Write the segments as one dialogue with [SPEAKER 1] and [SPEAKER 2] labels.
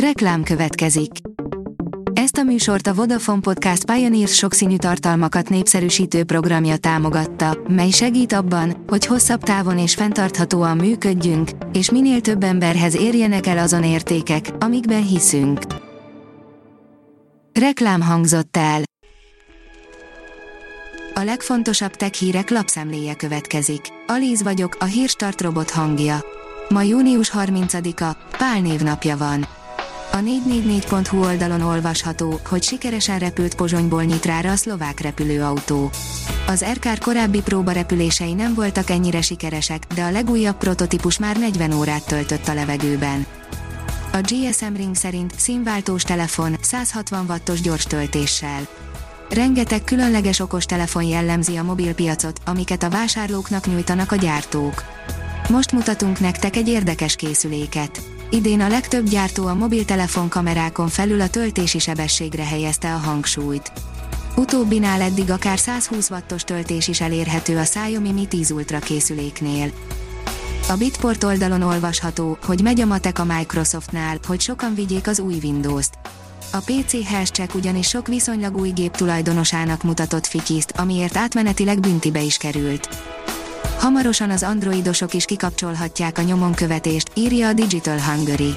[SPEAKER 1] Reklám következik. Ezt a műsort a Vodafone Podcast Pioneers sokszínű tartalmakat népszerűsítő programja támogatta, mely segít abban, hogy hosszabb távon és fenntarthatóan működjünk, és minél több emberhez érjenek el azon értékek, amikben hiszünk. Reklám hangzott el. A legfontosabb tech hírek lapszemléje következik. Alíz vagyok, a hírstart robot hangja. Ma június 30-a, Pál névnapja van. A 444.hu oldalon olvasható, hogy sikeresen repült Pozsonyból Nyitrára a szlovák repülőautó. Az RKR korábbi próbarepülései nem voltak ennyire sikeresek, de a legújabb prototípus már 40 órát töltött a levegőben. A GSM Ring szerint színváltós telefon 160 wattos gyors töltéssel. Rengeteg különleges okostelefon jellemzi a mobilpiacot, amiket a vásárlóknak nyújtanak a gyártók. Most mutatunk nektek egy érdekes készüléket. Idén a legtöbb gyártó a mobiltelefon kamerákon felül a töltési sebességre helyezte a hangsúlyt. Utóbbinál eddig akár 120 wattos töltés is elérhető a Xiaomi Mi 10 Ultra készüléknél. A Bitport oldalon olvasható, hogy megy a matek a Microsoftnál, hogy sokan vigyék az új Windows-t. A PC Health ugyanis sok viszonylag új gép tulajdonosának mutatott fityiszt, amiért átmenetileg büntibe is került. Hamarosan az androidosok is kikapcsolhatják a nyomonkövetést, írja a Digital Hungary.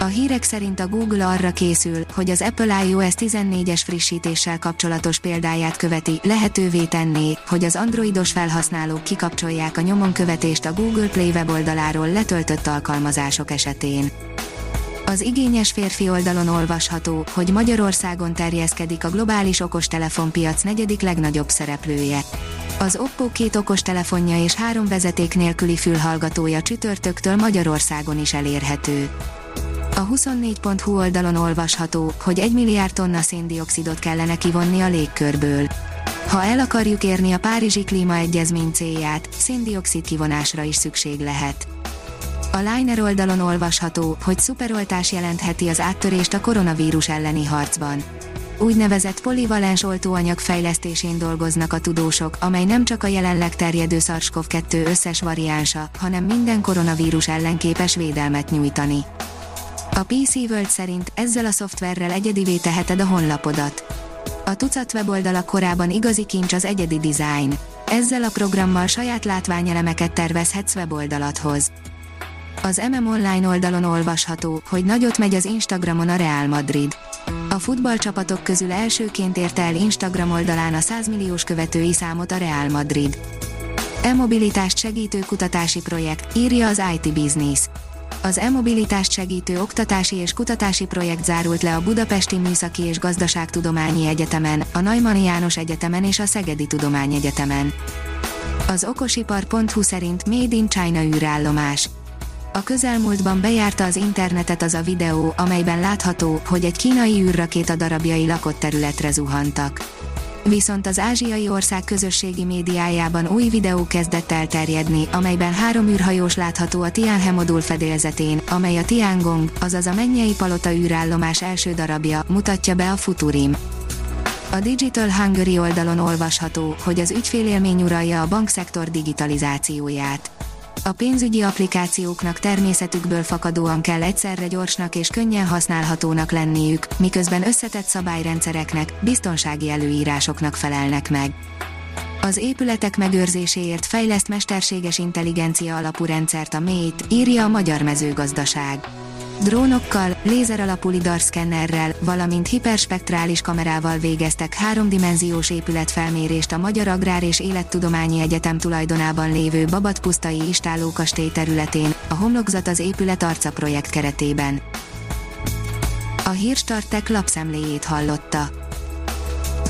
[SPEAKER 1] A hírek szerint a Google arra készül, hogy az Apple iOS 14-es frissítéssel kapcsolatos példáját követi, lehetővé tenné, hogy az androidos felhasználók kikapcsolják a nyomonkövetést a Google Play weboldaláról letöltött alkalmazások esetén. Az igényes férfi oldalon olvasható, hogy Magyarországon terjeszkedik a globális okostelefonpiac negyedik legnagyobb szereplője. Az Oppo két okostelefonja és három vezeték nélküli fülhallgatója csütörtöktől Magyarországon is elérhető. A 24.hu oldalon olvasható, hogy 1 milliárd tonna széndiokszidot kellene kivonni a légkörből. Ha el akarjuk érni a Párizsi Klímaegyezmény célját, széndiokszid kivonásra is szükség lehet. A Liner oldalon olvasható, hogy szuperoltás jelentheti az áttörést a koronavírus elleni harcban. Úgynevezett polivalens oltóanyag fejlesztésén dolgoznak a tudósok, amely nem csak a jelenleg terjedő SARS-CoV-2 összes variánsa, hanem minden koronavírus ellen képes védelmet nyújtani. A PC World szerint ezzel a szoftverrel egyedivé teheted a honlapodat. A tucat weboldalak korában igazi kincs az egyedi design. Ezzel a programmal saját látványelemeket tervezhetsz weboldalathoz. Az MM Online oldalon olvasható, hogy nagyot megy az Instagramon a Real Madrid. A futballcsapatok közül elsőként érte el Instagram oldalán a 100 milliós követői számot a Real Madrid. E-mobilitást segítő kutatási projekt, írja az IT Business. Az e-mobilitást segítő oktatási és kutatási projekt zárult le a Budapesti Műszaki és Gazdaságtudományi Egyetemen, a Naimani János Egyetemen és a Szegedi Tudományegyetemen. Az okosipar.hu szerint Made in China űrállomás. A közelmúltban bejárta az internetet az a videó, amelyben látható, hogy egy kínai űrrakéta darabjai lakott területre zuhantak. Viszont az ázsiai ország közösségi médiájában új videó kezdett elterjedni, amelyben három űrhajós látható a Tianhe modul fedélzetén, amely a Tiangong, azaz a mennyei palota űrállomás első darabja, mutatja be a Futurim. A Digital Hungary oldalon olvasható, hogy az ügyfélélmény uralja a bankszektor digitalizációját a pénzügyi applikációknak természetükből fakadóan kell egyszerre gyorsnak és könnyen használhatónak lenniük, miközben összetett szabályrendszereknek, biztonsági előírásoknak felelnek meg. Az épületek megőrzéséért fejleszt mesterséges intelligencia alapú rendszert a MÉT, írja a Magyar Mezőgazdaság Drónokkal, lézeralapú lidarszkennerrel, valamint hiperspektrális kamerával végeztek háromdimenziós épületfelmérést a Magyar Agrár és Élettudományi Egyetem tulajdonában lévő Babatpusztai Istálókastély területén, a homlokzat az épület arca projekt keretében. A Hírstartek lapszemléjét hallotta.